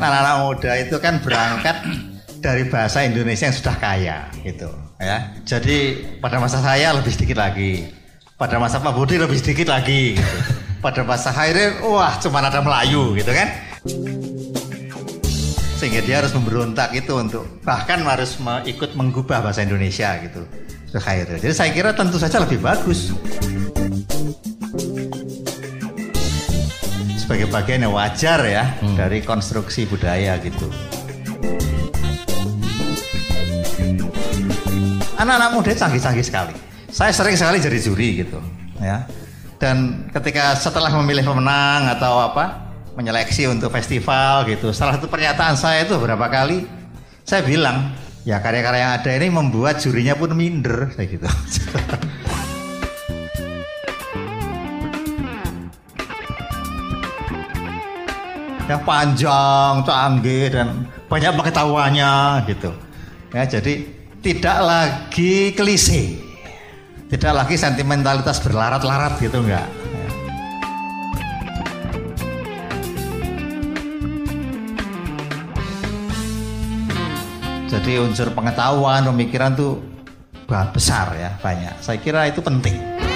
anak-anak muda itu kan berangkat dari bahasa Indonesia yang sudah kaya gitu ya. Jadi pada masa saya lebih sedikit lagi. Pada masa Pak Budi lebih sedikit lagi gitu. Pada masa Hairil wah cuma ada Melayu gitu kan. Sehingga dia harus memberontak itu untuk bahkan harus ikut mengubah bahasa Indonesia gitu ke Hairil. Jadi saya kira tentu saja lebih bagus. Sebagai bagian yang wajar ya hmm. dari konstruksi budaya gitu. Anak-anak muda canggih-canggih sekali. Saya sering sekali jadi juri gitu, ya. Dan ketika setelah memilih pemenang atau apa, menyeleksi untuk festival gitu, salah satu pernyataan saya itu berapa kali saya bilang, ya karya-karya yang ada ini membuat jurinya pun minder, kayak gitu. yang panjang, canggih dan banyak pengetahuannya gitu. Ya, jadi tidak lagi klise. Tidak lagi sentimentalitas berlarat-larat gitu enggak. Jadi unsur pengetahuan, pemikiran tuh besar ya banyak. Saya kira itu penting.